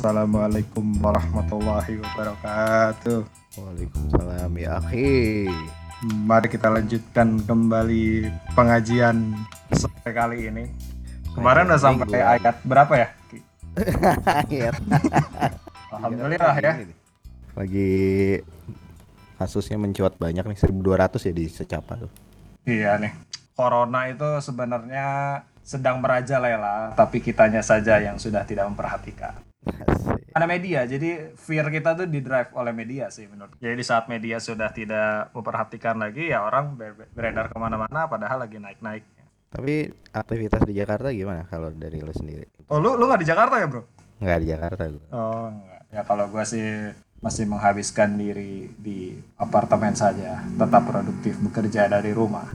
Assalamualaikum warahmatullahi wabarakatuh. Waalaikumsalam ya akhi. Mari kita lanjutkan kembali pengajian sore kali ini. Kemarin udah sampai ayat berapa ya? Ayat. Alhamdulillah ya. Lagi kasusnya mencuat banyak nih 1200 ya di secapa tuh. Iya nih. Corona itu sebenarnya sedang merajalela, tapi kitanya saja yang sudah tidak memperhatikan. Asik. Karena media, jadi fear kita tuh di drive oleh media sih menurut. Jadi di saat media sudah tidak memperhatikan lagi, ya orang ber- beredar ke mana-mana, padahal lagi naik-naik. Tapi aktivitas di Jakarta gimana kalau dari lo sendiri? Oh lu lu nggak di Jakarta ya bro? Nggak di Jakarta gue. Oh enggak. Ya kalau gua sih masih menghabiskan diri di apartemen saja, tetap produktif bekerja dari rumah.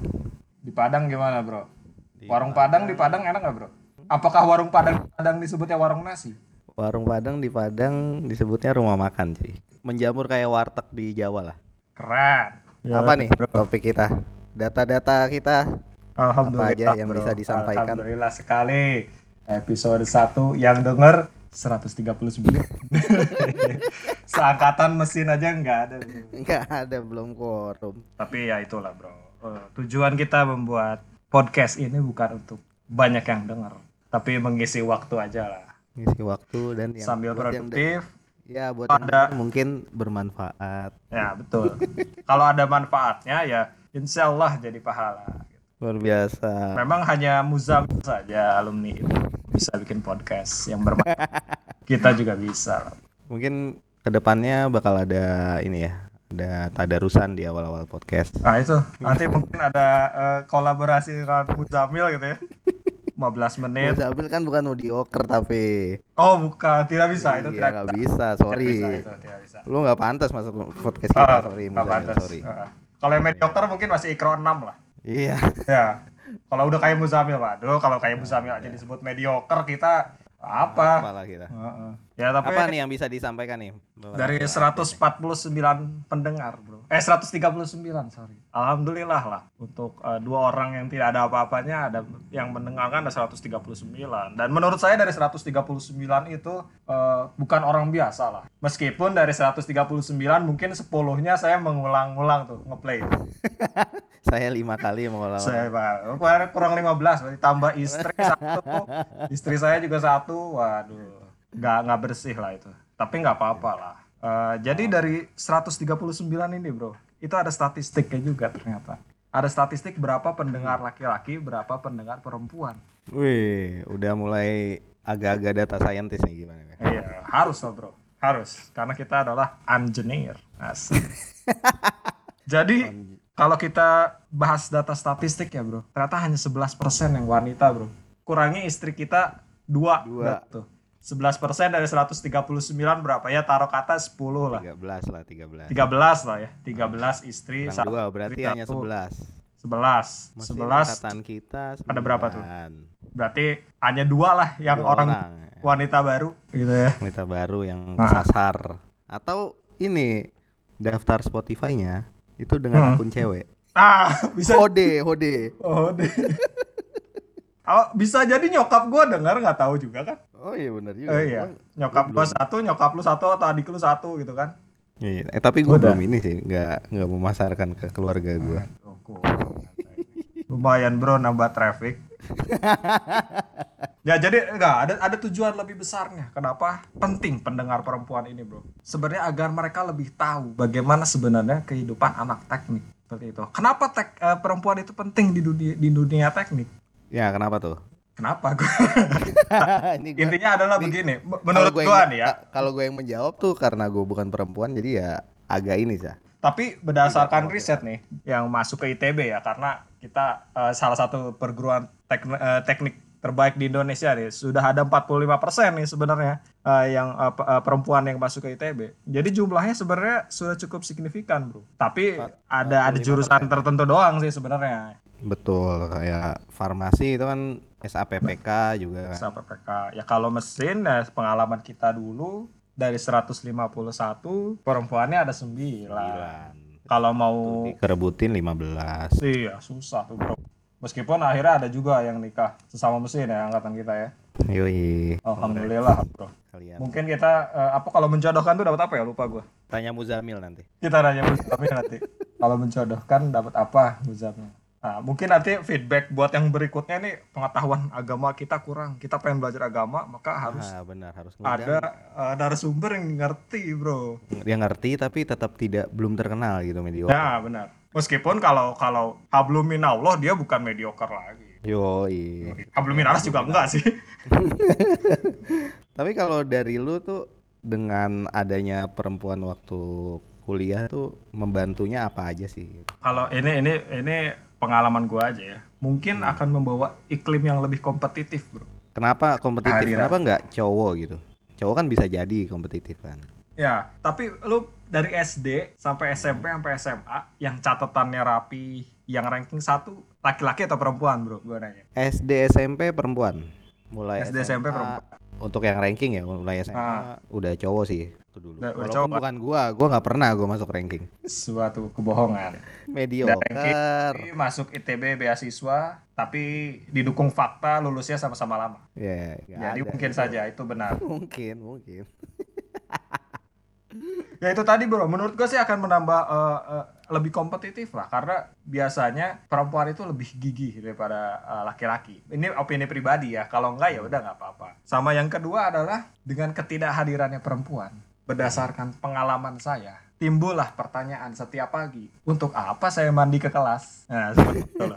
Di Padang gimana bro? Di warung Padang di Padang enak nggak bro? Apakah warung Padang Padang disebutnya warung nasi? Warung Padang di Padang disebutnya rumah makan sih. Menjamur kayak warteg di Jawa lah. Keren. Apa nih topik kita? Data-data kita Alhamdulillah Apa aja yang bro. bisa disampaikan? Alhamdulillah sekali. Episode 1 yang denger 139. Seangkatan mesin aja nggak ada. bro. nggak ada belum quorum. Tapi ya itulah bro. Eh, tujuan kita membuat podcast ini bukan untuk banyak yang denger, tapi mengisi waktu aja lah. Ngisi waktu dan yang Sambil buat yang produktif. Ya buat Ada- mungkin bermanfaat. Ya betul. Kalau ada manfaatnya ya insya Allah jadi pahala. Luar biasa. Memang hanya Muzam saja alumni itu bisa bikin podcast yang bermanfaat. Kita juga bisa. Mungkin ke depannya bakal ada ini ya, ada tadarusan di awal-awal podcast. Nah itu nanti mungkin ada eh, kolaborasi dengan Muzamil gitu ya. 15 menit. Mozabil kan bukan mediocre tapi Oh bukan, tidak bisa itu iya tidak bisa. bisa, Tidak sorry. bisa itu, tidak bisa. Lu nggak pantas masuk podcast Ah, kita, sorry, nggak Muzamil, pantas. sorry. Ah. Kalau yang mediocre mungkin masih ikro 6 lah. Iya. Ya. Kalau udah kayak Muzamil, waduh kalau kayak Muzamil aja disebut mediocre kita apa? Apalah kita. Heeh. Ya tapi Apa nih yang bisa disampaikan nih? dari 149 pendengar, Bro. Eh 139, sorry. Alhamdulillah lah untuk eh, dua orang yang tidak ada apa-apanya ada yang mendengarkan ada 139 dan menurut saya dari 139 itu eh, bukan orang biasa lah. Meskipun dari 139 mungkin 10-nya saya mengulang-ulang tuh ngeplay. Saya lima kali mau lawan. Saya kurang 15 berarti tambah istri satu. Istri saya juga satu. Waduh. Nggak nggak bersih lah itu. Tapi nggak apa-apa lah. Eh, jadi dari 139 ini, Bro. Itu ada statistiknya juga ternyata. Ada statistik berapa pendengar laki-laki, berapa pendengar perempuan. Wih, udah mulai agak-agak data scientist nih gimana? kan? Iya, harus lah, Bro. Harus. Karena kita adalah engineer. Asik. Jadi kalau kita bahas data statistik ya bro, ternyata hanya 11% yang wanita bro. Kurangi istri kita dua, Dua. tuh. 11% dari 139 berapa ya? Taruh kata 10 lah. 13 lah, 13. 13 lah ya. 13 istri, Kurang satu dua berarti istri, hanya satu. 11. 11. Masih 11 angkatan kita ada berapa tuh? 9. berarti hanya dua lah yang Dua orang, orang. wanita baru gitu ya. Wanita baru yang Ah. sasar. Atau ini daftar Spotify-nya itu dengan Hmm. akun cewek. Ah, bisa Hode, hode. Oh, deh. Oh, bisa jadi nyokap gua dengar nggak tahu juga kan? Oh iya benar juga. Oh iya, nyokap gua satu, nyokap lu satu atau adik lu satu gitu kan? Iya, Eh tapi gue belum ini sih, nggak nggak memasarkan ke keluarga gue. Oh, cool. Lumayan bro nambah traffic. ya jadi enggak ada ada tujuan lebih besarnya. Kenapa penting pendengar perempuan ini bro? Sebenarnya agar mereka lebih tahu bagaimana sebenarnya kehidupan anak teknik seperti itu. Kenapa tek, eh, perempuan itu penting di dunia di dunia teknik? Ya kenapa tuh? Kenapa? Gua- ini gua- Intinya adalah Nih, begini. Menurut gue nih ya. ka- Kalau gue yang menjawab tuh karena gue bukan perempuan jadi ya agak ini sih. Tapi berdasarkan riset nih yang masuk ke ITB ya karena kita eh, salah satu perguruan tekn- eh, teknik terbaik di Indonesia nih sudah ada 45% nih sebenarnya eh, yang pe- eh, perempuan yang masuk ke ITB. Jadi jumlahnya sebenarnya sudah cukup signifikan, Bro. Tapi ada ada jurusan tertentu doang sih sebenarnya. Betul, kayak farmasi itu kan SAPPK juga kan. Sama PPK. Ya kalau mesin ya pengalaman kita dulu dari 151 perempuannya ada 9. Sembilan. Kalau mau Dikerebutin 15. Iya, susah tuh bro. Meskipun akhirnya ada juga yang nikah sesama mesin ya angkatan kita ya. Yoi. Alhamdulillah, bro. Kalian. Mungkin kita eh, apa kalau menjodohkan tuh dapat apa ya? Lupa gua. Tanya Muzamil nanti. Kita nanya Muzamil nanti. Kalau menjodohkan dapat apa Muzamil? Nah, mungkin nanti feedback buat yang berikutnya nih pengetahuan agama kita kurang. Kita pengen belajar agama, maka harus Ah, benar harus ada ngundang. eh, narasumber yang ngerti, bro. Dia ngerti tapi tetap tidak belum terkenal gitu mediocre. Ya, benar. Meskipun kalau kalau habluminallah dia bukan mediocre lagi. Yoi. Habluminaras juga enggak sih. Tapi kalau dari lu tuh dengan adanya perempuan waktu kuliah tuh membantunya apa aja sih? Kalau ini ini ini pengalaman gua aja ya. Mungkin akan membawa iklim yang lebih kompetitif, bro. Kenapa kompetitif? Kehadiran. Kenapa nggak cowok gitu? Cowok kan bisa jadi kompetitif kan. Ya, tapi lu dari SD sampai SMP sampai SMA yang catatannya rapi, yang ranking satu laki-laki atau perempuan, bro? Gua nanya. SD SMP perempuan. Mulai SD SMP SMA, perempuan. Untuk yang ranking ya, mulai SMA Ah. udah cowok sih itu dulu. Udah Walaupun cowok. bukan gua, gua nggak pernah gua masuk ranking. Suatu kebohongan. Mediocre. Masuk ITB beasiswa, tapi didukung fakta lulusnya sama-sama lama. Ya, nggak Jadi ada. mungkin saja itu benar. Mungkin, mungkin. Ya itu tadi bro, menurut gue sih akan menambah eh, eh, lebih kompetitif lah karena biasanya perempuan itu lebih gigih daripada eh, laki-laki. Ini opini pribadi ya, kalau enggak ya udah nggak apa-apa. Sama yang kedua adalah dengan ketidakhadirannya perempuan, berdasarkan pengalaman saya, timbullah pertanyaan setiap pagi, untuk apa saya mandi ke kelas? Nah, seperti itu.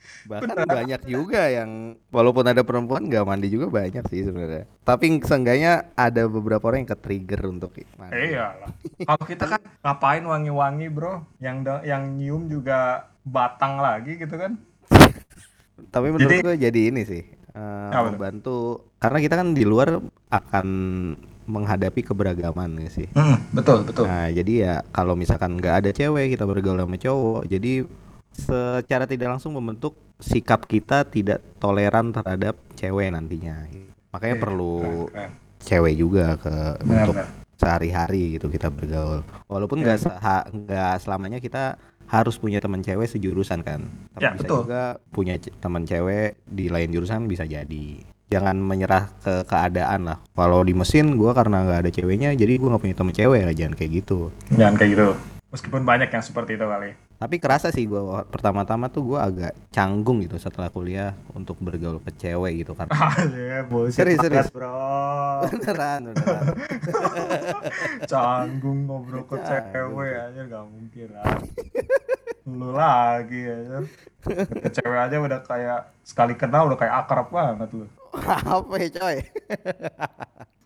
Bahkan banyak juga yang walaupun ada perempuan nggak mandi juga banyak sih sebenarnya. Tapi seenggaknya ada beberapa orang yang ke-trigger untuk mandi. Eh, iyalah. Kalau kita kan ngapain wangi-wangi bro, yang yang nyium juga batang lagi gitu kan? Tapi menurut Jadi- gue jadi ini sih tuh? membantu karena kita kan di luar akan menghadapi keberagaman ya sih. betul betul. Nah jadi ya kalau misalkan nggak ada cewek kita bergaul sama cowok, jadi secara tidak langsung membentuk sikap kita tidak toleran terhadap cewek nantinya. Makanya Iya, perlu Keren. cewek juga ke untuk Benar, sehari-hari gitu kita bergaul. Walaupun nggak Iya. seha- nggak selamanya kita harus punya teman cewek sejurusan kan. Tapi Ya, bisa betul. juga punya teman cewek di lain jurusan bisa jadi. Jangan menyerah ke keadaan lah. Kalau di mesin gua karena nggak ada ceweknya, jadi gua nggak punya teman cewek lah. Jangan kayak gitu. Jangan kayak gitu. Meskipun banyak yang seperti itu kali. Tapi kerasa sih gua pertama-tama tuh gua agak canggung gitu setelah kuliah untuk bergaul ke cewek gitu karena Ah, ya, bullshit Serius, serius. bro. beneran beneran. Canggung ngobrol ke cewek aja nggak mungkin lah. Lu lagi aja. Ke cewek aja udah kayak sekali kenal udah kayak akrab banget lu. Apa ya coy?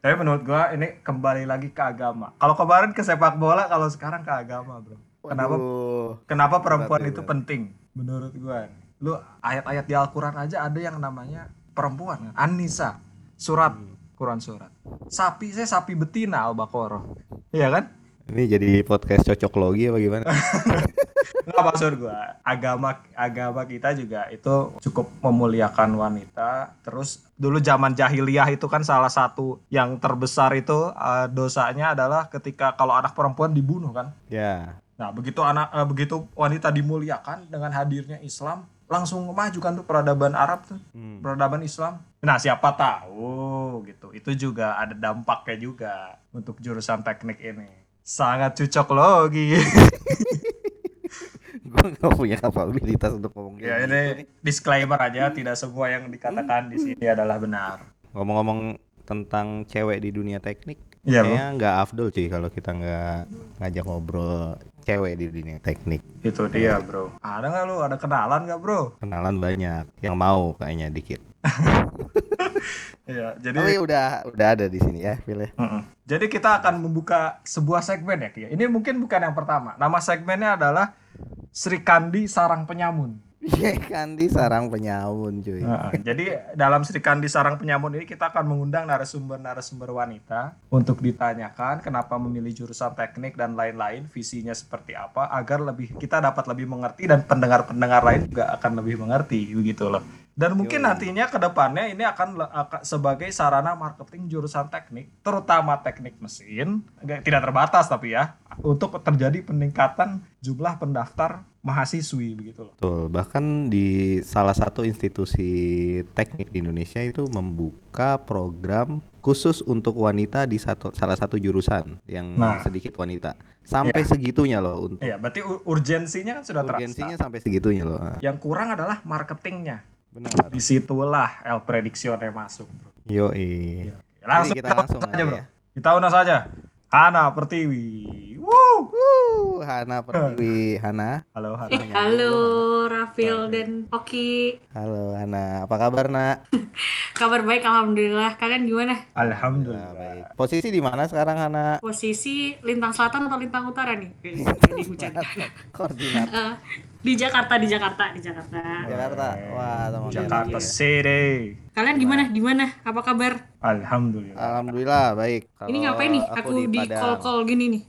Tapi menurut gua ini kembali lagi ke agama. Kalau kemarin ke sepak bola, kalau sekarang ke agama, bro. Kenapa Waduh. kenapa perempuan Berat, itu penting? Menurut gua, lu ayat-ayat di Al-Qur'an aja ada yang namanya perempuan, kan? An-Nisa, surat Quran surat. Sapi saya sapi betina Al-Baqarah. Iya kan? Ini jadi podcast cocok logi apa gimana? Nggak maksud gua, agama agama kita juga itu cukup memuliakan wanita. Terus dulu zaman jahiliyah itu kan salah satu yang terbesar itu eh, dosanya adalah ketika kalau anak perempuan dibunuh kan. ya. Nah, begitu anak eh, begitu wanita dimuliakan dengan hadirnya Islam, langsung maju kan tuh peradaban Arab tuh, Hmm. peradaban Islam. Nah, siapa tahu gitu. Itu juga ada dampaknya juga untuk jurusan teknik ini. Sangat cocok logi. gue gak punya kapabilitas untuk ngomong ya ini gitu. disclaimer aja, tidak semua yang dikatakan di sini adalah benar. Ngomong-ngomong tentang cewek di dunia teknik, Bro. kayaknya nggak afdol sih kalau kita nggak ngajak ngobrol cewek di dunia teknik. Itu dia, Bro. Ada nggak lu? Ada kenalan nggak, Bro? Kenalan banyak, yang mau kayaknya dikit. Iya, jadi Tapi udah udah ada di sini ya, Phil ya. Mm-mm. Jadi kita akan membuka sebuah segmen ya, Ki. Ini mungkin bukan yang pertama. Nama segmennya adalah Sri Kandi Sarang Penyamun. Iya kan di sarang penyamun cuy. Nah, jadi dalam Sri Kandi Sarang Penyamun ini kita akan mengundang narasumber-narasumber wanita untuk ditanyakan kenapa memilih jurusan teknik dan lain-lain, visinya seperti apa agar lebih kita dapat lebih mengerti dan pendengar-pendengar lain juga akan lebih mengerti begitu loh. Dan mungkin nantinya ke depannya ini akan sebagai sarana marketing jurusan teknik, terutama teknik mesin, tidak terbatas tapi ya, untuk terjadi peningkatan jumlah pendaftar mahasiswi begitu loh. Betul, bahkan di salah satu institusi teknik di Indonesia itu membuka program khusus untuk wanita di satu salah satu jurusan yang Nah. sedikit wanita. Sampai segitunya loh untuk Iya, berarti urgensinya kan sudah urgensinya terasa. sampai segitunya loh. Ah, Yang kurang adalah marketingnya. Benar. Di situlah El Predictionnya masuk, bro. Yoi. Langsung kita kita, langsung saja, aja bro. ya. Kita undang saja. Hana Pertiwi. Woo! Hana Pertiwi, Hana. Halo, Hana. Eh, halo Rafil dan Oki. Halo Hana, apa kabar Nak? Kabar baik alhamdulillah. Kalian gimana? Nah, Alhamdulillah. baik. Posisi di mana sekarang Hana? Posisi lintang selatan atau lintang utara nih? Ini hujan. Koordinat Eh, di Jakarta, di Jakarta, di Jakarta. Jakarta. Wah, kayak Jakarta Naki ya. City. Kalian gimana? Gimana? Apa kabar? Alhamdulillah. Alhamdulillah baik. Ini Kalau ngapain nih? Aku, di Padang. call-call gini nih.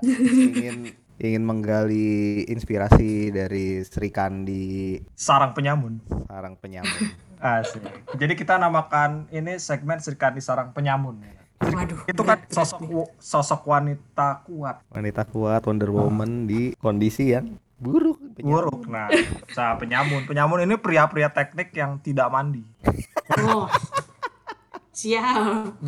Ingin ingin menggali inspirasi dari Sri Kandi Sarang penyamun. sarang penyamun. Asik. Jadi kita namakan ini segmen Serikandi Sarang Penyamun. Waduh. Itu kan sosok sosok wanita kuat, Wanita kuat Wonder Woman di kondisi yang buruk. penyamun. buruk. Nah, sa penyamun. Penyamun ini pria-pria teknik yang tidak mandi. Oh. Siap.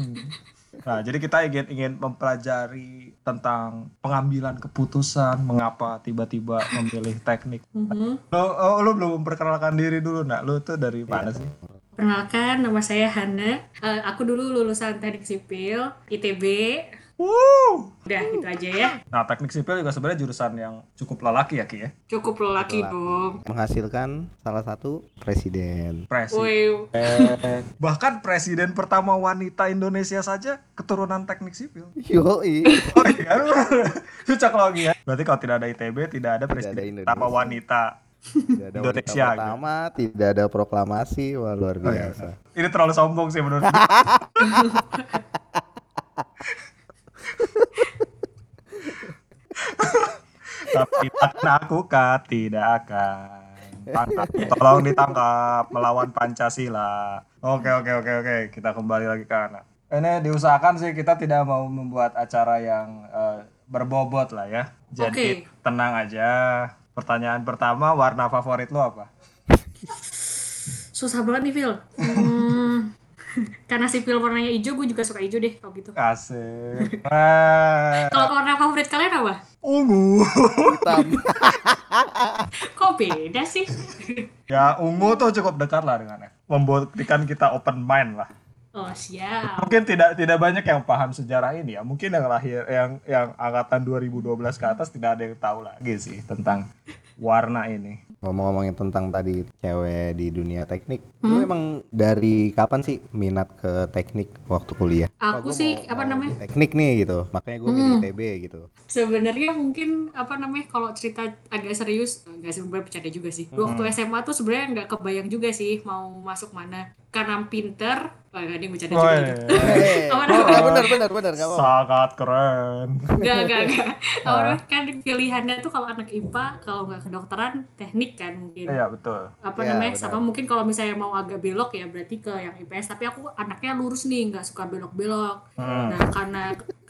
Nah, jadi kita ingin ingin mempelajari tentang pengambilan keputusan, mengapa tiba-tiba memilih teknik. Mhm. Lo, oh, lo belum memperkenalkan diri dulu, nak. Lo tuh dari mana sih? Perkenalkan, nama saya Hana. Eh, aku dulu lulusan teknik sipil, ITB. Wuh. Udah, gitu aja ya. Nah, teknik sipil juga sebenarnya jurusan yang cukup lelaki ya, Ki ya. Cukup lelaki dong. Menghasilkan salah satu presiden. Presiden. Bahkan presiden pertama wanita Indonesia saja keturunan teknik sipil. Yoi. Oh iya, cocok lagi ya. Berarti kalau tidak ada ITB, tidak ada presiden Indonesia. pertama wanita. Tidak ada wanita Indonesia, gitu. pertama, tidak ada proklamasi, wah luar Oh, iya. biasa. Ini terlalu sombong sih menurut gue. Tapi akan aku tidak akan. Tangkap, tolong ditangkap melawan Pancasila. Oke oke oke oke, kita kembali lagi ke anak. Ini diusahakan sih kita tidak mau membuat acara yang eh, berbobot lah ya. Jadi tenang aja. Pertanyaan pertama, warna favorit lo apa? susah banget nih, Phil. Hmm, karena sipil warnanya hijau, gue juga suka hijau deh, kalau gitu. Asik. Kalau warna favorit kalian apa? ungu. Hitam. Kok beda sih? ya ungu tuh cukup dekat lah dengan F. Membuktikan kita open mind lah. Oh, siap. Mungkin tidak tidak banyak yang paham sejarah ini ya. Mungkin yang lahir yang yang angkatan 2012 ke atas tidak ada yang tahu lagi sih tentang warna ini. Ngomong-ngomongin tentang tadi cewek di dunia teknik, lu emang dari kapan sih minat ke teknik waktu kuliah? Aku gua sih, apa namanya? Teknik nih gitu, makanya gue milih ITB gitu. Sebenarnya mungkin apa namanya kalau cerita agak serius nggak sih sebenarnya bercanda juga sih. Waktu SMA tuh sebenarnya nggak kebayang juga sih mau masuk mana. Karena pinter, wah ada yang bercanda juga. Eh, Apa namanya? bener bener bener gak. Sangat keren. Gak, gak, gak. Apa namanya? Kan pilihannya tuh kalau anak IPA, kalau nggak kedokteran, teknik kan mungkin. Iya betul. Apa Iya, namanya? benar. Sama mungkin kalau misalnya mau agak belok ya berarti ke yang IPS. Tapi aku anaknya lurus nih, nggak suka belok-belok. Hmm. Nah karena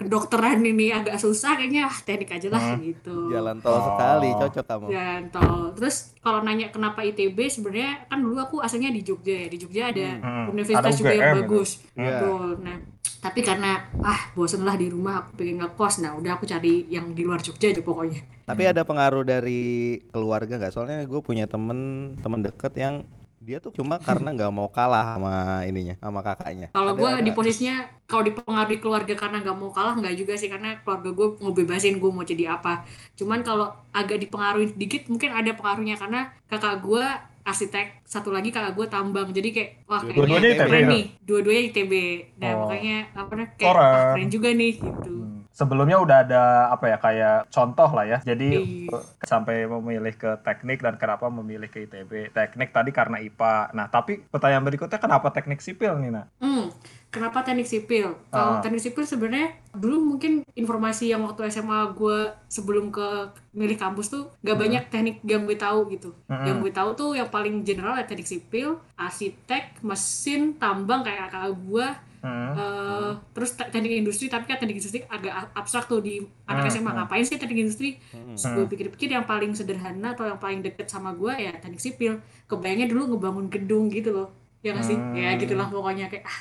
kedokteran ini agak susah, kayaknya ah, teknik aja lah gitu. Jalan tol sekali, cocok kamu. Dan tol. Terus kalau nanya kenapa ITB sebenarnya kan dulu aku asalnya di Jogja ya. Di Jogja ada Hmm. universitas Ada juga yang gitu. bagus. Betul. Nah, tapi karena ah bosen lah di rumah aku pengen ngekos. Nah, udah aku cari yang di luar Jogja aja pokoknya. Tapi ada pengaruh dari keluarga nggak? Soalnya gue punya temen temen deket yang dia tuh cuma karena nggak mau kalah sama ininya, sama kakaknya. Kalau gue di posisinya kalau dipengaruhi keluarga karena nggak mau kalah nggak juga sih karena keluarga gue ngebebasin gue mau jadi apa. Cuman kalau agak dipengaruhi dikit mungkin ada pengaruhnya karena kakak gue arsitek satu lagi kakak gue tambang jadi kayak wah kayaknya Dua-duanya ITB keren ya? nih dua-duanya ITB nah Oh. makanya apa namanya kayak Keren. wah, keren juga nih gitu Sebelumnya udah ada apa ya kayak contoh lah ya. Jadi Iya. sampai memilih ke teknik dan kenapa memilih ke ITB. Teknik tadi karena IPA. Nah, tapi pertanyaan berikutnya kenapa teknik sipil nih, Nak? Hmm, Kenapa teknik sipil? Kalau Ah. teknik sipil sebenarnya dulu mungkin informasi yang waktu SMA gue sebelum ke milih kampus tuh gak Hmm. banyak teknik yang gue tahu gitu. Yang gue tahu tuh yang paling general ya teknik sipil, arsitek, mesin, tambang kayak kakak gue. Hmm. Eh, terus te- teknik industri tapi kan teknik industri agak abstrak tuh di anak Hmm, SMA hmm. ngapain sih teknik industri terus gue pikir-pikir yang paling sederhana atau yang paling deket sama gue ya teknik sipil kebayangnya dulu ngebangun gedung gitu loh ya nggak sih Hmm. ya gitulah pokoknya kayak ah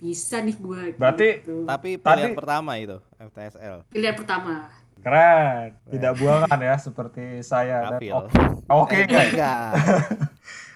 bisa nih gue Berarti- gitu. Tapi Tadi- pilihan pertama itu FTSL. pilihan pertama Keren. Tidak buangan ya seperti saya dan Kapil. oke. Oke, Eh, guys. enggak.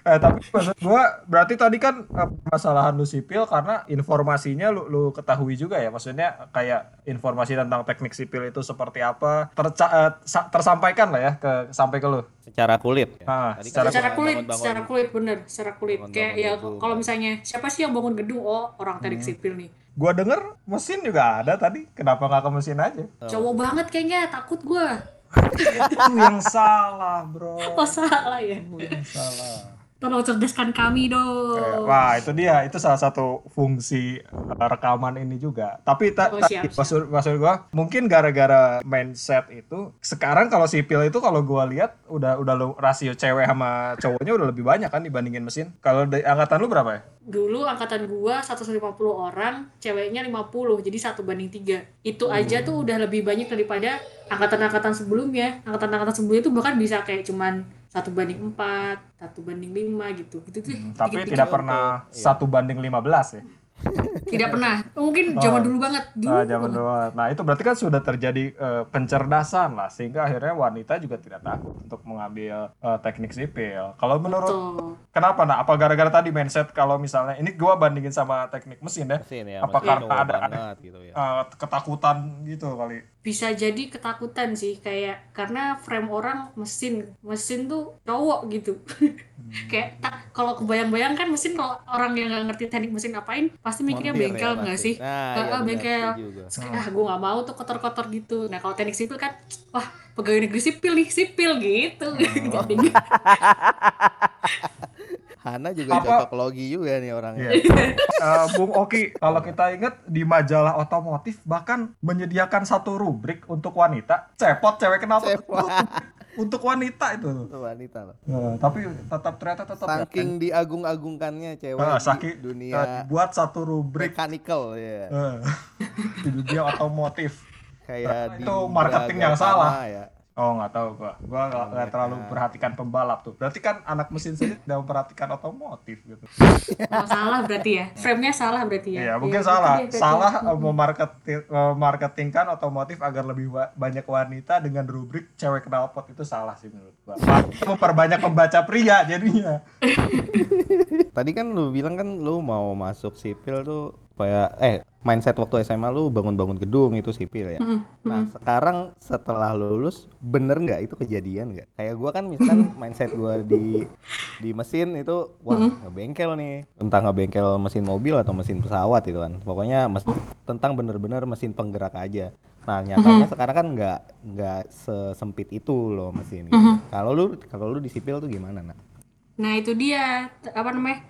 Eh, tapi maksud gua berarti tadi kan eh, permasalahan lu sipil karena informasinya lu, lu ketahui juga ya. Maksudnya kayak informasi tentang teknik sipil itu seperti apa terca- eh, sa- tersampaikan lah ya ke sampai ke lu. Secara kulit. Ya. Ah, Tadi secara- secara cuma kulit bangun-bangun. secara kulit bener secara kulit Bangun-bangun kayak ya gedung. kalau misalnya siapa sih yang bangun gedung oh orang teknik Hmm. sipil nih Gua denger mesin juga ada tadi. Kenapa nggak ke mesin aja? cowok banget kayaknya takut gue itu yang salah, Bro. oh salah ya Itu yang salah. Tolong cerdaskan kami Eh, dong Wah itu dia itu salah satu fungsi uh, rekaman ini juga. Tapi ta Oh, siap, siap. maksud maksud gua mungkin gara-gara mindset itu sekarang kalau sipil itu kalau gua lihat udah udah lu- rasio cewek sama cowoknya udah lebih banyak kan dibandingin mesin. Kalau di angkatan lu berapa ya? dulu angkatan gua 150 orang, ceweknya 50, jadi satu banding tiga. Itu aja tuh udah lebih banyak daripada angkatan-angkatan sebelumnya. Angkatan-angkatan sebelumnya tuh bahkan bisa kayak cuman satu banding empat, satu banding lima gitu. Gitu tuh. Hmm, Tapi dikit-dikit. tidak pernah satu banding 15 ya. tidak pernah. Mungkin zaman Oh. dulu banget. Dulu. Nah, zaman dulu. Nah, itu berarti kan sudah terjadi eh, pencerdasan lah sehingga akhirnya wanita juga tidak takut untuk mengambil eh, teknik sipil. Kalau menurut Betul. Kenapa nah? Apa gara-gara tadi mindset kalau misalnya ini gua bandingin sama teknik mesin ya? Mesin ya. Apa mesin karena ada- banget gitu ya. eh, ketakutan gitu kali. Bisa jadi ketakutan sih kayak karena frame orang mesin, mesin tuh cowok gitu. kayak tak kalau kebayang-bayang kan mesin kalau orang yang nggak ngerti teknik mesin apain pasti mikirnya Montir ya bengkel nggak sih? Nah, benar, bengkel. ah gue nggak mau tuh kotor-kotor gitu. Nah kalau teknik sipil kan, wah pegawai negeri sipil nih, sipil gitu. Jadi, Hana juga Apa- cocok logi juga nih orangnya. Iya. Eh, Bung Oki, kalau kita ingat di majalah otomotif bahkan menyediakan satu rubrik untuk wanita, cepot cewek kenapa? Cepot. untuk wanita itu. Itu wanita loh. Eh, tapi tetap ternyata tetap ya. Saking diagung-agungkannya cewek Eh, di saking dunia eh, buat satu rubrik mechanical ya. eh, di dunia otomotif. Kayak Itu di marketing yang salah. Ya. Oh nggak tahu gua, gua nggak mereka- terlalu perhatikan pembalap tuh. Berarti kan anak mesin saja tidak memperhatikan otomotif gitu. oh, salah berarti ya. Frame-nya salah berarti ya. Iya mungkin gitu salah, berarti. salah eh, memarketing memarketingkan otomotif agar lebih wa- banyak wanita dengan rubrik cewek knalpot itu salah sih menurut gua. Memperbanyak pembaca pria jadinya. Tadi kan lu bilang kan lu mau masuk sipil tuh supaya eh mindset waktu SMA lu bangun-bangun gedung itu sipil ya. Mm, Nah, sekarang setelah lulus bener nggak itu kejadian nggak? Kayak gua kan misalkan mindset gua di di mesin itu wah ngebengkel nih. Entah ngebengkel mesin mobil atau mesin pesawat itu kan. Pokoknya mes- tentang bener-bener mesin penggerak aja. Nah, nyatanya sekarang kan nggak nggak sesempit itu loh mesin. gitu. Kalau lu kalau lu di sipil tuh gimana, Nak? Nah itu dia apa namanya?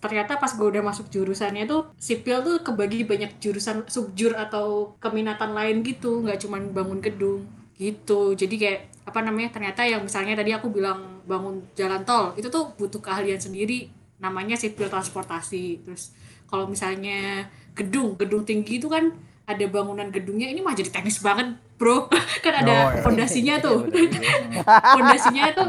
Ternyata pas gue udah masuk jurusannya tuh sipil tuh kebagi banyak jurusan subjur atau keminatan lain gitu, nggak cuman bangun gedung gitu. Jadi kayak apa namanya? Ternyata yang misalnya tadi aku bilang bangun jalan tol itu tuh butuh keahlian sendiri. Namanya sipil transportasi. Terus kalau misalnya gedung, gedung tinggi itu kan ada bangunan gedungnya ini mah jadi teknis banget bro kan ada Oh, iya. fondasinya tuh fondasinya itu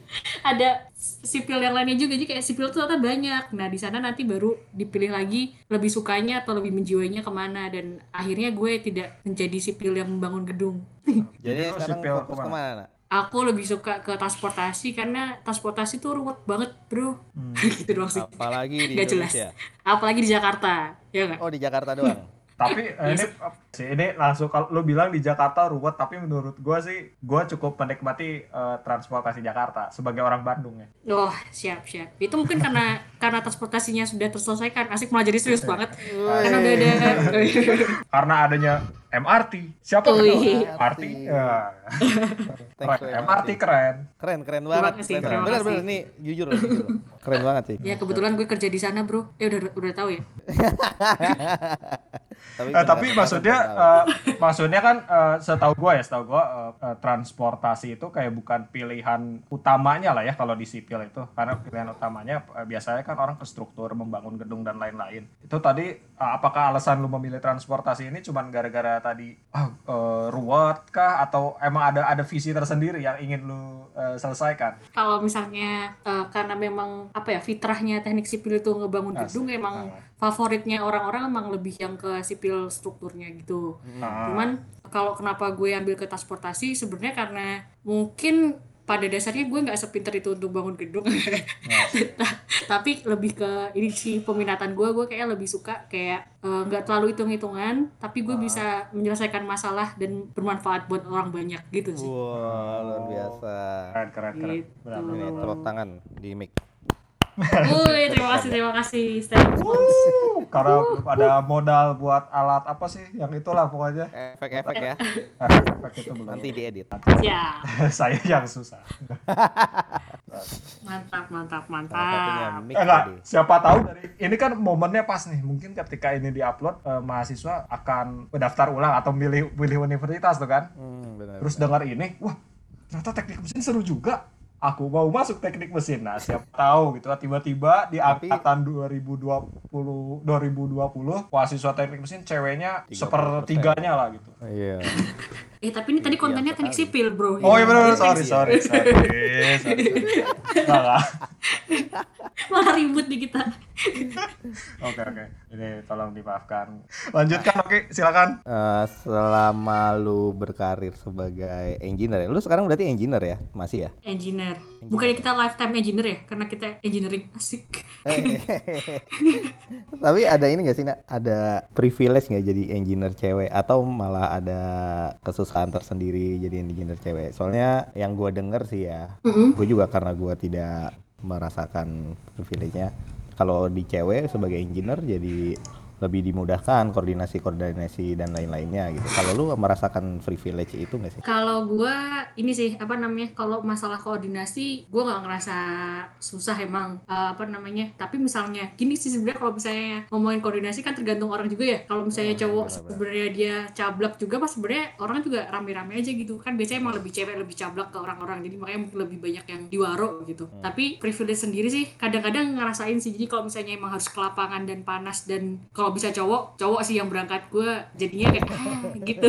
ada sipil yang lainnya juga. Jadi kayak sipil tuh ternyata banyak. Nah di sana nanti baru dipilih lagi lebih sukanya atau lebih menjiwainya ke mana. Dan akhirnya gue tidak menjadi sipil yang membangun gedung. Jadi sekarang sipil fokus ke mana? ke mana, aku lebih suka ke transportasi karena transportasi tuh ruwet banget bro. Gitu doang sih. Apalagi di Nggak jelas. Indonesia. apalagi di Jakarta ya nggak? Oh di Jakarta doang. Tapi eh, ini sih ini langsung kalau lu bilang di Jakarta ruwet, tapi menurut gua sih gua cukup menikmati eh, transportasi Jakarta sebagai orang Bandung ya. Oh, siap, siap. Itu mungkin karena karena transportasinya sudah terselesaikan. Asik malah jadi serius banget. Karena udah ada Karena adanya MRT. Siapa Oh, kenal iya. MRT? Ya. Keren. MRT keren. Keren, keren banget. kasih, Keren, bener, bener, nih jujur, jujur. Keren banget sih. Ya kebetulan gue kerja di sana, Bro. Eh udah udah tahu ya. Tapi, Eh, tapi maksudnya eh, maksudnya kan eh, setahu gua ya setahu gua eh, eh, transportasi itu kayak bukan pilihan utamanya lah ya kalau di sipil itu. Karena pilihan utamanya eh, biasanya kan orang ke struktur membangun gedung dan lain-lain. Itu tadi eh, apakah alasan lu memilih transportasi ini cuman gara-gara tadi ah eh, ruwet kah? Atau emang ada ada visi tersendiri yang ingin lu eh, selesaikan? Kalau misalnya eh, karena memang apa ya fitrahnya teknik sipil itu ngebangun Asik. gedung emang Ah. Favoritnya orang-orang emang lebih yang ke sipil strukturnya gitu. Ah. Cuman kalau kenapa gue ambil ke transportasi sebenarnya karena mungkin pada dasarnya gue nggak sepinter itu untuk bangun gedung tapi lebih ke ini sih peminatan gue gue kayak lebih suka kayak eh, nggak terlalu hitung hitungan tapi gue bisa menyelesaikan masalah dan bermanfaat buat orang banyak gitu sih Wah, luar biasa. keren keren keren Gitu. Tepuk tangan di mic. Woi, terima kasih, terima kasih. Uh, karena ada modal buat alat apa sih yang itulah pokoknya Efek-efek ya. efek itu belum Nanti diedit. Ya, saya yang susah mantap, mantap, mantap. Eh, enggak, siapa tahu dari ini kan momennya pas nih. Mungkin ketika ini diupload eh, mahasiswa akan mendaftar ulang atau milih pilih universitas tuh kan. Hmm, benar. Terus dengar ini, wah ternyata teknik mesin seru juga. Aku mau masuk teknik mesin. Nah, siapa tahu gitu tiba-tiba di Tapi- angkatan 2020 2020 mahasiswa teknik mesin ceweknya 30%. sepertiganya lah gitu. Iya. Eh, tapi ini tadi kontennya teknik sipil, bro. Oh iya benar, Teknik sorry, sorry, sorry. Malah ribut di kita. Oke oke, ini tolong dimaafkan. Lanjutkan, oke, silakan. Eh, selama lu berkarir sebagai engineer ya, lu sekarang berarti engineer ya, masih ya? Engineer. Bukannya kita lifetime engineer ya? Karena kita engineering asik. Tapi ada ini gak sih, nak? Ada privilege nggak jadi engineer cewek atau malah ada kesusahan tersendiri jadi engineer cewek? Soalnya yang gua denger sih ya, Mm-mm. gue juga karena gua tidak merasakan privilege-nya. Kalau di cewek sebagai engineer jadi lebih dimudahkan koordinasi-koordinasi dan lain-lainnya gitu. Kalau lu merasakan privilege itu nggak sih? Kalau gua ini sih apa namanya? Kalau masalah koordinasi, gua nggak ngerasa susah emang Eh, apa namanya. Tapi misalnya gini sih sebenarnya kalau misalnya ngomongin koordinasi kan tergantung orang juga ya. Kalau misalnya Oh, cowok sebenarnya dia cablak juga, pas sebenarnya orang juga rame-rame aja gitu kan. Biasanya emang lebih cewek lebih cablak ke orang-orang. Jadi makanya mungkin lebih banyak yang diwaro gitu. Hmm. Tapi privilege sendiri sih kadang-kadang ngerasain sih. Jadi kalau misalnya emang harus ke lapangan dan panas dan kalau bisa cowok, cowok sih yang berangkat gue jadinya kayak ah, gitu.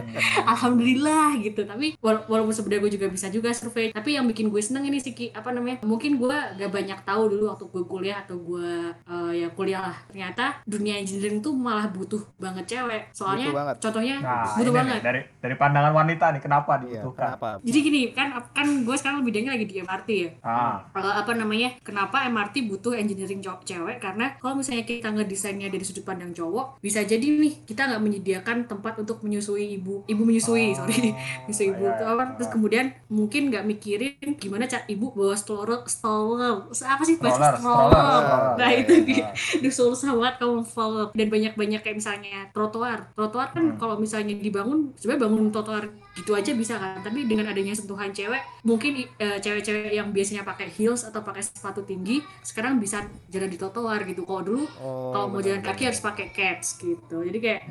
Alhamdulillah gitu tapi wala- walaupun sebenarnya gue juga bisa juga survei tapi yang bikin gue seneng ini sih apa namanya mungkin gue gak banyak tahu dulu waktu gue kuliah atau gue eh, ya kuliah lah ternyata dunia engineering tuh malah butuh banget cewek soalnya Butuh banget. contohnya Nah, butuh banget nih, dari dari pandangan wanita nih, kenapa Iya, dibutuhkan? kenapa? jadi gini kan kan gue sekarang bidangnya lagi di MRT ya Ah, Eh, apa namanya kenapa MRT butuh engineering cewek karena kalau misalnya kita ngedesainnya dari sudut pandang cowok bisa jadi nih kita nggak menyediakan tempat untuk menyusui ibu ibu menyusui Oh, sorry menyusui ibu iya, iya. apa. terus kemudian mungkin nggak mikirin gimana cara ibu bawa stroller stroller. Apa sih bahasa Stroller, nah Iya, itu iya. dia. Duh, susah banget kamu follow dan banyak-banyak kayak misalnya trotoar. Trotoar kan Hmm. kalau misalnya dibangun sebenarnya bangun trotoar gitu aja bisa kan. Tapi dengan adanya sentuhan cewek mungkin eh, cewek-cewek yang biasanya pakai heels atau pakai sepatu tinggi sekarang bisa jalan di trotoar gitu. Kalau dulu Oh, kalau mau jalan kaki harus pakai cats gitu jadi kayak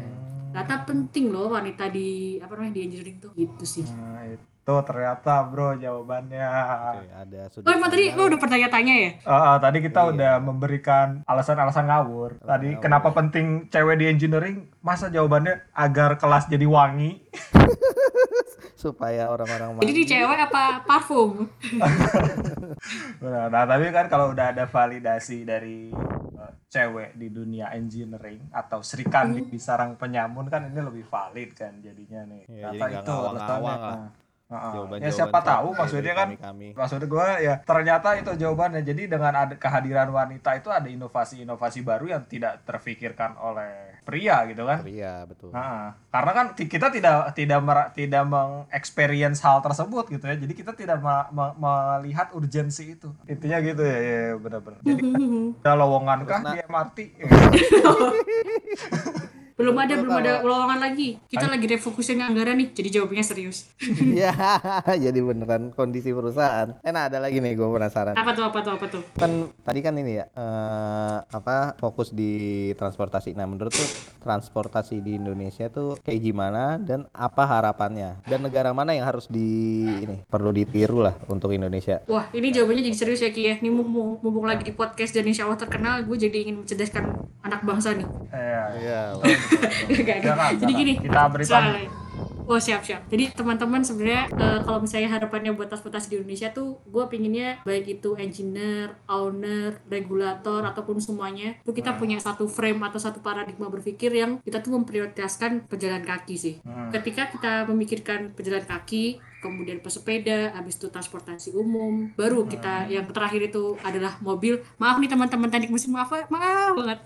data penting loh wanita di apa namanya di engineering tuh gitu sih nah, itu ternyata bro jawabannya. Oke, ada sudut oh emang tadi lo udah bertanya-tanya ya Ah, ah, tadi kita Iya. udah memberikan alasan-alasan ngawur. Tadi ngawur. kenapa penting cewek di engineering? Masa jawabannya agar kelas jadi wangi? supaya orang-orang jadi di cewek apa parfum Nah, nah, tapi kan kalau udah ada validasi dari eh, cewek di dunia engineering atau Sri Kandi di sarang penyamun kan ini lebih valid kan jadinya nih. Iya, Ternyata jadi nggak itu ngawang-ngawang alasannya. lah. Nah, Ah, Jawaban-jawaban ya siapa tahu maksudnya kan kami-kami. maksud gue ya ternyata itu jawabannya jadi dengan ada kehadiran wanita itu ada inovasi-inovasi baru yang tidak terfikirkan oleh pria gitu kan. Iya, betul. Nah, karena kan kita tidak tidak mer- tidak mengexperience hal tersebut gitu ya. Jadi kita tidak ma- ma- melihat urgensi itu. Intinya gitu ya, ya, ya benar-benar. Jadi ada lowongan kah di MRT belum ada belum ada lowongan lagi kita lagi refokusin anggaran nih jadi jawabannya serius Iya, jadi beneran kondisi perusahaan. Eh, nah ada lagi nih gue penasaran. apa tuh apa tuh apa tuh Kan tadi kan ini ya, eh, apa fokus di transportasi. Nah menurut tuh transportasi di Indonesia tuh kayak gimana dan apa harapannya? Dan negara mana yang harus di ini perlu ditiru lah untuk Indonesia? Wah, ini jawabannya jadi serius ya Ki ya. Ini mumpung, mumpung lagi di podcast dan insya Allah terkenal, gue jadi ingin mencerdaskan anak bangsa nih. Iya, Iya. Gak, gak. Jangan, Jadi gini. Kita beri soalnya- Oh siap siap. Jadi teman-teman sebenarnya eh, kalau misalnya harapannya buat transportasi di Indonesia tuh, gue pinginnya baik itu engineer, owner, regulator ataupun semuanya, tuh kita punya satu frame atau satu paradigma berpikir yang kita tuh memprioritaskan pejalan kaki sih. Ketika kita memikirkan pejalan kaki, kemudian pesepeda, habis itu transportasi umum, baru kita yang terakhir itu adalah mobil. Maaf nih teman-teman teknik mesin maaf maaf banget.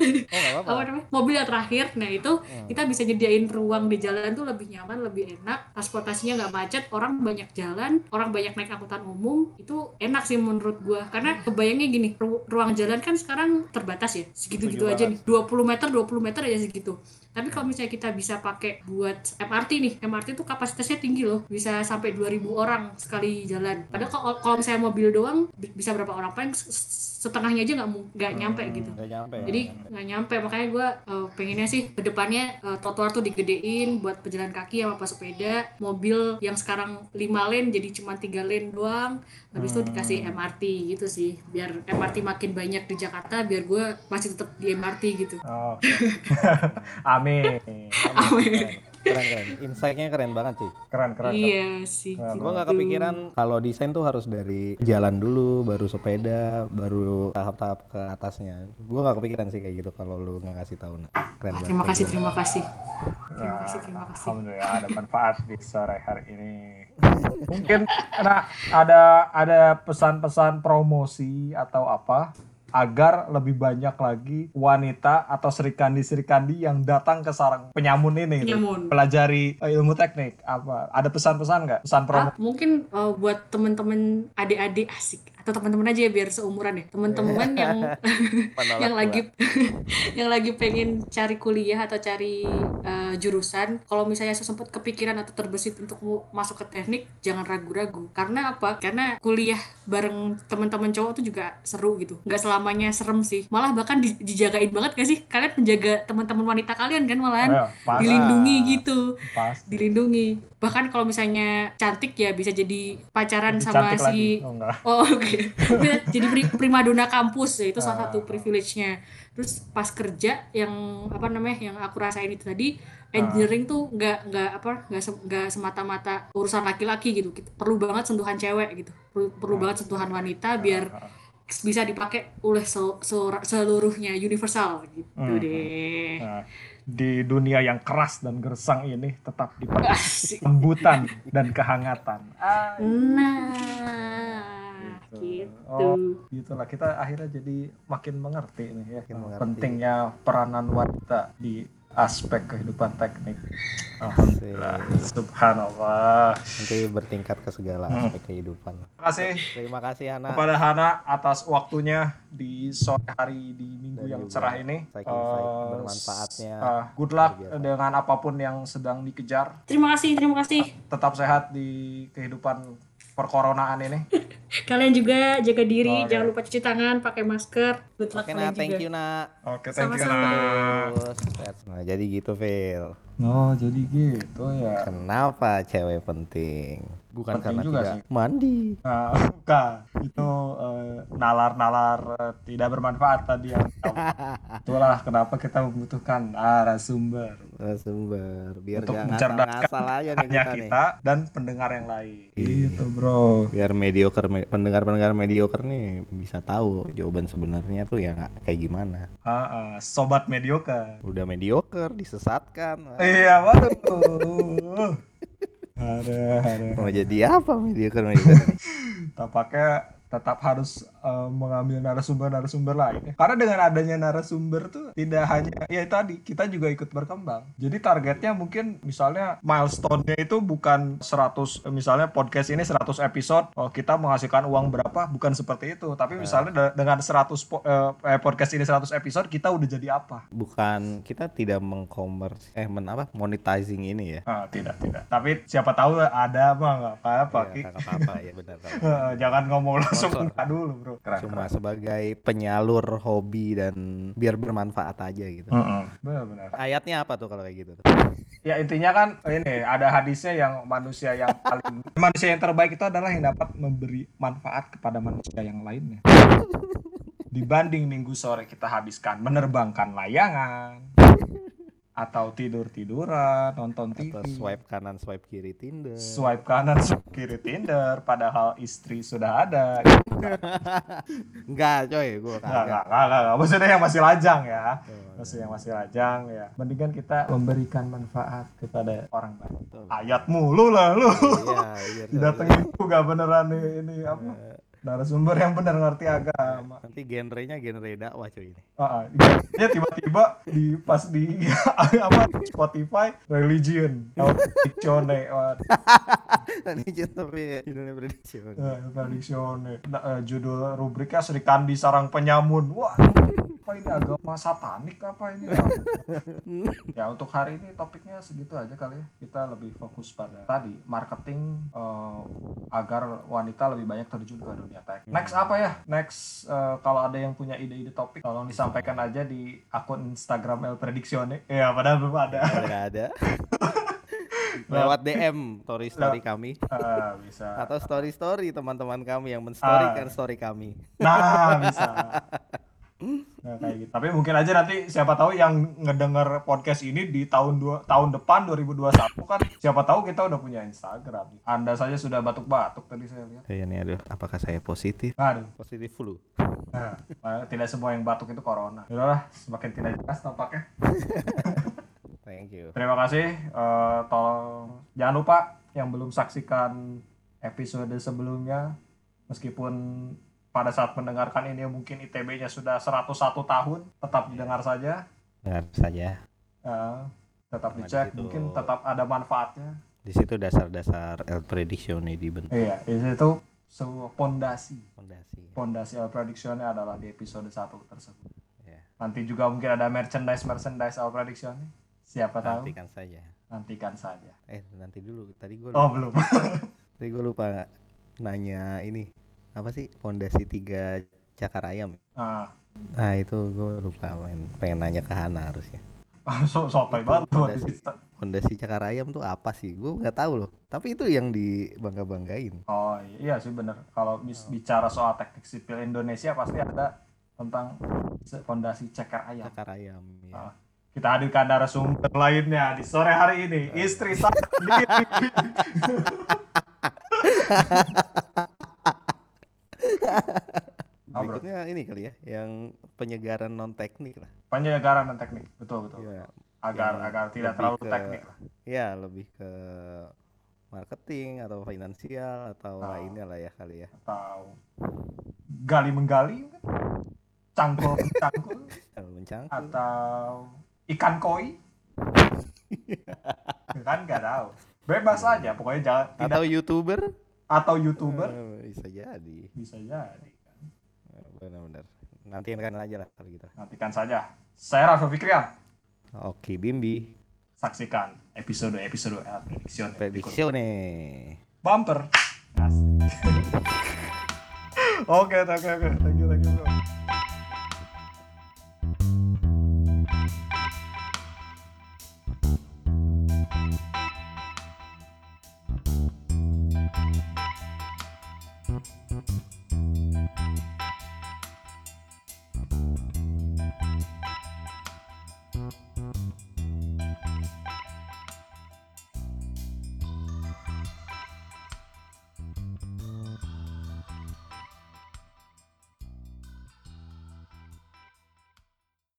Oh apa namanya? Mobil yang terakhir. Nah itu kita bisa nyediain ruang di jalan tuh lebih nyaman lebih enak. Transportasinya nggak macet orang banyak jalan orang banyak naik angkutan umum itu enak sih menurut gua. Karena kebayangnya gini ru- ruang jalan kan sekarang terbatas ya segitu gitu Setuju aja nih. 20 meter 20 meter aja segitu tapi kalau misalnya kita bisa pakai buat MRT nih MRT tuh kapasitasnya tinggi loh. Bisa sampai 2000 orang sekali jalan. Padahal kalau misalnya mobil doang bi- bisa berapa orang? Paling setengahnya aja nggak nggak nyampe gitu Nggak nyampe. ya? jadi nggak nyampe makanya gue pengennya sih ke depannya uh, trotoar tuh digedein buat pejalan kaki sama pesepeda mobil yang sekarang 5 lane jadi cuma tiga lane doang habis itu dikasih MRT gitu sih biar MRT makin banyak di Jakarta biar gue masih tetap di MRT gitu Oke. Amin. Amin. Keren keren. Insight-nya keren banget sih. Keren keren. keren. iya sih Nah, Gue nggak kepikiran kalau desain tuh harus dari jalan dulu, baru sepeda, baru tahap-tahap ke atasnya. Gue nggak kepikiran sih kayak gitu kalau lu nggak kasih tahu. Nah. Keren Ah, banget. terima kasih terima kasih terima kasih terima kasih Alhamdulillah ada manfaat di sore hari ini. Mungkin nah, ada ada pesan-pesan promosi atau apa agar lebih banyak lagi wanita atau serikandi-serikandi yang datang ke sarang penyamun ini gitu. Penyamun. pelajari eh, ilmu teknik apa ada pesan-pesan nggak pesan promo Ah, mungkin uh, buat temen-temen adik-adik asik atau teman-teman aja ya biar seumuran ya. Teman-teman yang Menolak yang gua. lagi yang lagi pengen cari kuliah atau cari uh, jurusan kalau misalnya sempat kepikiran atau terbesit untuk mau masuk ke teknik jangan ragu-ragu. Karena apa? Karena kuliah bareng teman-teman cowok tuh juga seru gitu. Nggak selamanya serem sih. Malah bahkan di- dijagain banget gak sih? Kalian menjaga teman-teman wanita kalian kan malahan? Ayo, pas, dilindungi gitu. Pas. Dilindungi. Bahkan kalau misalnya cantik ya bisa jadi pacaran Lebih sama si lagi. oh enggak. Oh oke. Bisa jadi pri- primadona kampus ya itu salah Ah. satu privilege-nya. Terus pas kerja yang apa namanya yang aku rasain itu tadi engineering tuh nggak nggak apa nggak se- nggak semata-mata urusan laki-laki gitu. Perlu banget sentuhan cewek gitu. Perlu, perlu banget sentuhan wanita biar bisa dipakai oleh se- se- seluruhnya universal gitu Hmm. deh. Nah, di dunia yang keras dan gersang ini tetap dipakai. Lembutan dan kehangatan. Ah, Nah, gitu. Oh, gitulah kita akhirnya jadi makin mengerti nih ya Makin mengerti. pentingnya peranan wanita di aspek kehidupan teknik. Alhamdulillah, subhanallah. Nanti bertingkat ke segala Hmm. aspek kehidupan. Terima kasih Terima kasih Hana. kepada Hana atas waktunya di sore hari di minggu Dan yang juga cerah ini. Eh, bermanfaatnya. eh, good luck biasa. dengan apa pun yang sedang dikejar. Terima kasih, terima kasih. Tetap sehat di kehidupan perkoronaan ini. Kalian juga jaga diri, Oke. jangan lupa cuci tangan, pakai masker. Good luck Oke kalian nah, thank juga. you nak. Oke, thank you. Sama-sama. Nak. Terus, nah, jadi gitu Phil. Oh, jadi gitu ya. Kenapa cewek penting? Bukan Penting karena juga tidak sih. mandi. Nah, bukan. Itu eh, nalar-nalar eh, tidak bermanfaat tadi yang. Itulah kenapa kita membutuhkan narasumber Sumber biar untuk mencerdaskan ngasal aja nih hanya kita, nih. kita dan pendengar yang lain. Gitu, Bro. Biar mediocre me- pendengar-pendengar mediocre nih bisa tahu jawaban sebenarnya tuh ya nggak kayak gimana. Ah, ah, sobat mediocre. Udah mediocre disesatkan. Iya, waduh. Ada ada Mau jadi apa media komunikasi? tampaknya tetap harus eh, mengambil narasumber-narasumber lain ya. Karena dengan adanya narasumber tuh tidak hanya ya tadi kita juga ikut berkembang. Jadi targetnya mungkin misalnya milestone-nya itu bukan 100 misalnya podcast ini 100 episode oh kita menghasilkan uang berapa bukan seperti itu. Tapi misalnya de- dengan 100 po- eh, eh, podcast ini 100 episode kita udah jadi apa? Bukan kita tidak mengkomers eh men apa monetizing ini ya. Ah, tidak tidak. Tapi siapa tahu ada apa nggak apa-apa. Ya, apa-apa ya benar. Eh, Jangan ngomong langsung dulu, Bro. Keren. Cuma sebagai penyalur hobi dan biar bermanfaat aja gitu. Benar-benar. Ayatnya apa tuh kalau kayak gitu? Ya intinya kan ini ada hadisnya yang manusia yang paling manusia yang terbaik itu adalah yang dapat memberi manfaat kepada manusia yang lainnya. Dibanding minggu sore kita habiskan menerbangkan layangan atau tidur-tiduran, nonton TV, Atau swipe kanan swipe kiri Tinder. swipe kanan, swipe kiri Tinder, padahal istri sudah ada. Enggak coy, gua Enggak, enggak, enggak, enggak. Maksudnya yang masih lajang ya. Maksudnya yang masih lajang ya. Mendingan kita memberikan manfaat kepada orang lain. Betul. Ayat mulu lah lu. Iya, iya. Didatengin juga beneran nih ini apa? Narasumber yang benar ngerti agama. Nanti genrenya genre dakwah coy ini. Ah, ya tiba-tiba di pas di apa Spotify religion, tradisione, Tadi tapi judulnya prediksi. tradisione. Nah, eh, judul rubriknya Sri Kandi Sarang Penyamun. Wah, apa ini agama satanik apa ini? ya untuk hari ini topiknya segitu aja kali ya. Kita lebih fokus pada tadi marketing eh, agar wanita lebih banyak terjun ke dunia tech. Next apa ya? Next eh, kalau ada yang punya ide-ide topik tolong disampaikan aja di akun Instagram El Prediksione. Ya padahal belum ada. Nggak ada. Lewat DM story story kami Eh, bisa. atau story story teman-teman kami yang menstorykan Ah. story kami. Nah, bisa. Nah, kayak gitu. Tapi mungkin aja nanti siapa tahu yang ngedenger podcast ini di tahun dua tahun depan 2021 kan siapa tahu kita udah punya Instagram. Anda saja sudah batuk-batuk tadi saya lihat. Iya nih aduh, apakah saya positif? Aduh. Positif flu. Nah, tidak semua yang batuk itu corona. Yaudahlah, semakin tidak jelas tampaknya. Thank you. Terima kasih. Eh, tolong jangan lupa yang belum saksikan episode sebelumnya meskipun pada saat mendengarkan ini mungkin ITB-nya sudah 101 tahun, tetap didengar saja. Dengar saja. Eh, tetap dicek, di situ- mungkin tetap ada manfaatnya. Di situ dasar-dasar El Prediction dibentuk. Iya, itu sebuah pondasi. Fondasi. Pondasi El Prediction adalah di episode 1 tersebut. Ya, Nanti juga mungkin ada merchandise-merchandise El Prediction. Siapa tahu? nantikan saja. Nantikan saja. Eh, nanti dulu. Tadi gue Oh, belum. tadi gue lupa nanya ini apa sih fondasi tiga cakar ayam. Nah, Nah itu gue lupa main pengen nanya ke Hana harusnya. so sotoy banget tuh. Fondasi, fondasi cakar ayam tuh apa sih? Gue nggak tahu loh. Tapi itu yang dibangga banggain. Oh iya sih bener. Kalau bicara soal teknik sipil Indonesia pasti ada tentang fondasi ceker ayam. Cakar ayam. Ya. Ah. Kita hadirkan narasumber lainnya di sore hari ini. Istri saya bro. Berikutnya ini kali ya, yang penyegaran non teknik lah. Penyegaran dan teknik. Betul betul. Iya. Agar agar tidak terlalu ke- teknik lah. Ya lebih ke marketing atau finansial atau Ah. lainnya lah ya kali ya. Atau gali menggali. Cangkul cangkul Kalau mencangkul. atau ikan koi. kan nggak tahu. Bebas aja pokoknya jangan tidak Atau youtuber? Atau youtuber Eh, bisa jadi. bisa jadi. Eh, Benar-benar. Nanti kan aja lah kalau gitu. Nantikan saja. Saya Rafa Fikrian. Oke, Bimbi. Saksikan episode-episode El Prediction. Prediksione. Bumper. Asik. Oke, oke, oke. Thank you, thank you, bro.